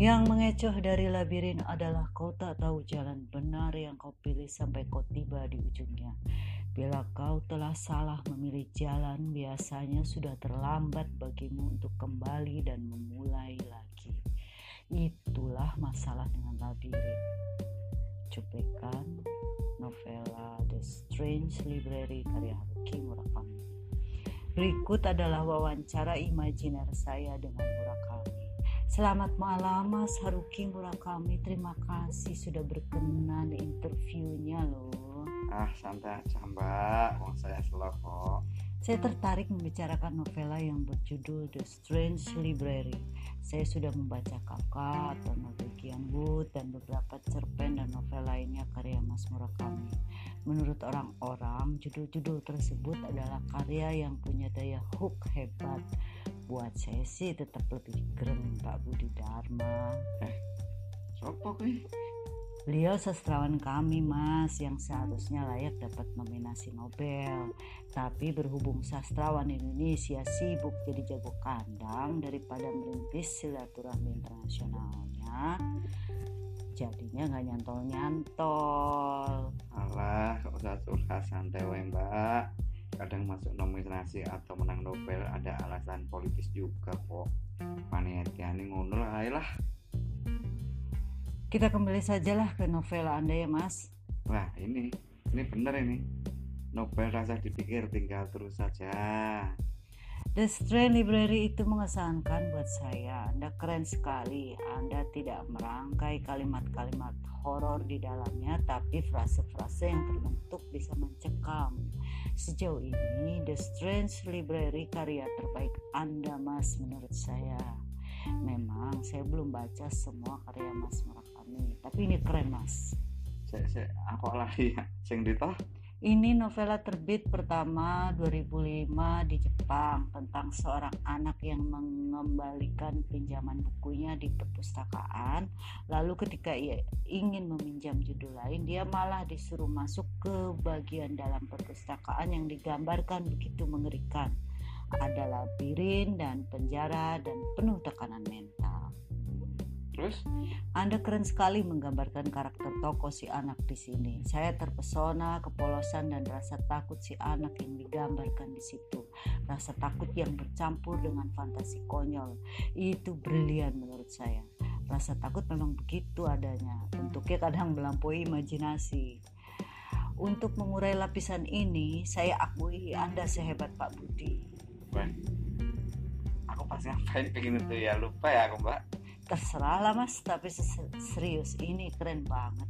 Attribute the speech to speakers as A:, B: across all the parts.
A: Yang mengecoh dari labirin adalah kau tak tahu jalan benar yang kau pilih sampai kau tiba di ujungnya. Bila kau telah salah memilih jalan, biasanya sudah terlambat bagimu untuk kembali dan memulai lagi. Itulah masalah dengan labirin. Cuplikan novela The Strange Library karya Haruki Murakami. Berikut adalah wawancara imajiner saya dengan Murakami. Selamat malam Mas Haruki Murakami. Terima kasih sudah berkenan interviewnya loh.
B: Ah, santai aja mbak. Wong saya slow kok.
A: Saya tertarik membicarakan novela yang berjudul The Strange Library. Saya sudah membaca Kafka atau Norwegian Wood dan beberapa cerpen dan novel lainnya karya Mas Murakami. Menurut orang-orang, judul-judul tersebut adalah karya yang punya daya hook hebat buat saya sih tetap lebih gerem Pak Budi Dharma
B: Eh, sopo?
A: Beliau sastrawan kami mas yang seharusnya layak dapat nominasi Nobel Tapi berhubung sastrawan Indonesia sibuk jadi jago kandang daripada merintis silaturahmi internasionalnya Jadinya nggak nyantol-nyantol
B: Alah, kok usah curhat santai mbak. Kadang masuk nominasi atau menang Nobel ada alasan politis juga kok. Panitiane ngono lah lah.
A: Kita kembali sajalah ke novela Anda ya mas
B: Wah, ini ini bener ini. Nobel rasa dipikir tinggal terus saja.
A: The Strange Library itu mengesankan buat saya. Anda keren sekali. Anda tidak merangkai kalimat-kalimat horor di dalamnya, tapi frase-frase yang terbentuk bisa mencekam. Sejauh ini, The Strange Library karya terbaik Anda, Mas, menurut saya. Memang saya belum baca semua karya Mas Murakami, tapi ini keren, Mas.
B: Sek sek apa lagi ya? Sing ditoh?
A: Ini novela terbit pertama 2005 di Jepang tentang seorang anak yang mengembalikan pinjaman bukunya di perpustakaan. Lalu ketika ia ingin meminjam judul lain, dia malah disuruh masuk ke bagian dalam perpustakaan yang digambarkan begitu mengerikan. Ada labirin dan penjara dan penuh tekanan mental.
B: Terus?
A: Anda keren sekali menggambarkan karakter tokoh si anak di sini. Saya terpesona kepolosan dan rasa takut si anak yang digambarkan di situ. Rasa takut yang bercampur dengan fantasi konyol. Itu brilian menurut saya. Rasa takut memang begitu adanya. Bentuknya kadang melampaui imajinasi. Untuk mengurai lapisan ini, saya akui Anda sehebat Pak Budi.
B: Wah. Aku pas ngapain pengen itu ya lupa ya aku mbak.
A: Terserah lah mas tapi serius ini keren banget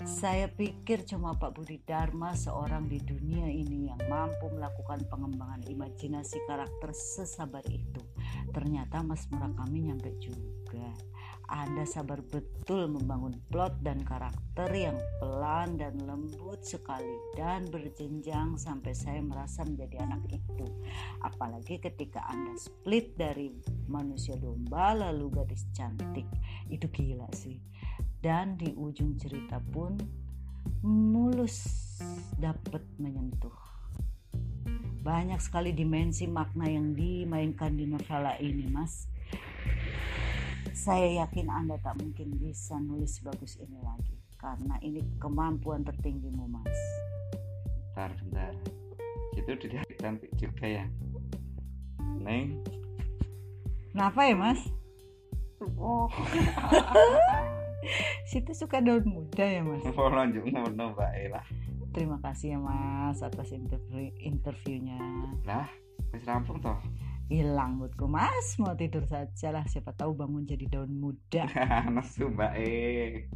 A: saya pikir cuma Pak Budi Dharma seorang di dunia ini yang mampu melakukan pengembangan imajinasi karakter sesabar itu. Ternyata Mas Murakami nyampe juga. Anda sabar betul membangun plot dan karakter yang pelan dan lembut sekali dan berjenjang sampai saya merasa menjadi anak itu. Apalagi ketika Anda split dari manusia domba lalu gadis cantik. Itu gila sih dan di ujung cerita pun mulus dapat menyentuh. Banyak sekali dimensi makna yang dimainkan di novela ini, Mas. Saya yakin Anda tak mungkin bisa nulis bagus ini lagi karena ini kemampuan tertinggimu, Mas.
B: Bentar, bentar. Itu tidak cantik juga ya. Neng.
A: Kenapa ya, Mas?
B: Oh.
A: Situ suka daun muda ya, Mas.
B: Mau lanjut ngono mbak Ella.
A: Terima kasih ya, Mas, atas interview interviewnya.
B: Lah, wis rampung toh.
A: Hilang moodku, Mas. Mau tidur saja lah. Siapa tahu bangun jadi daun muda.
B: Nesu mbak E.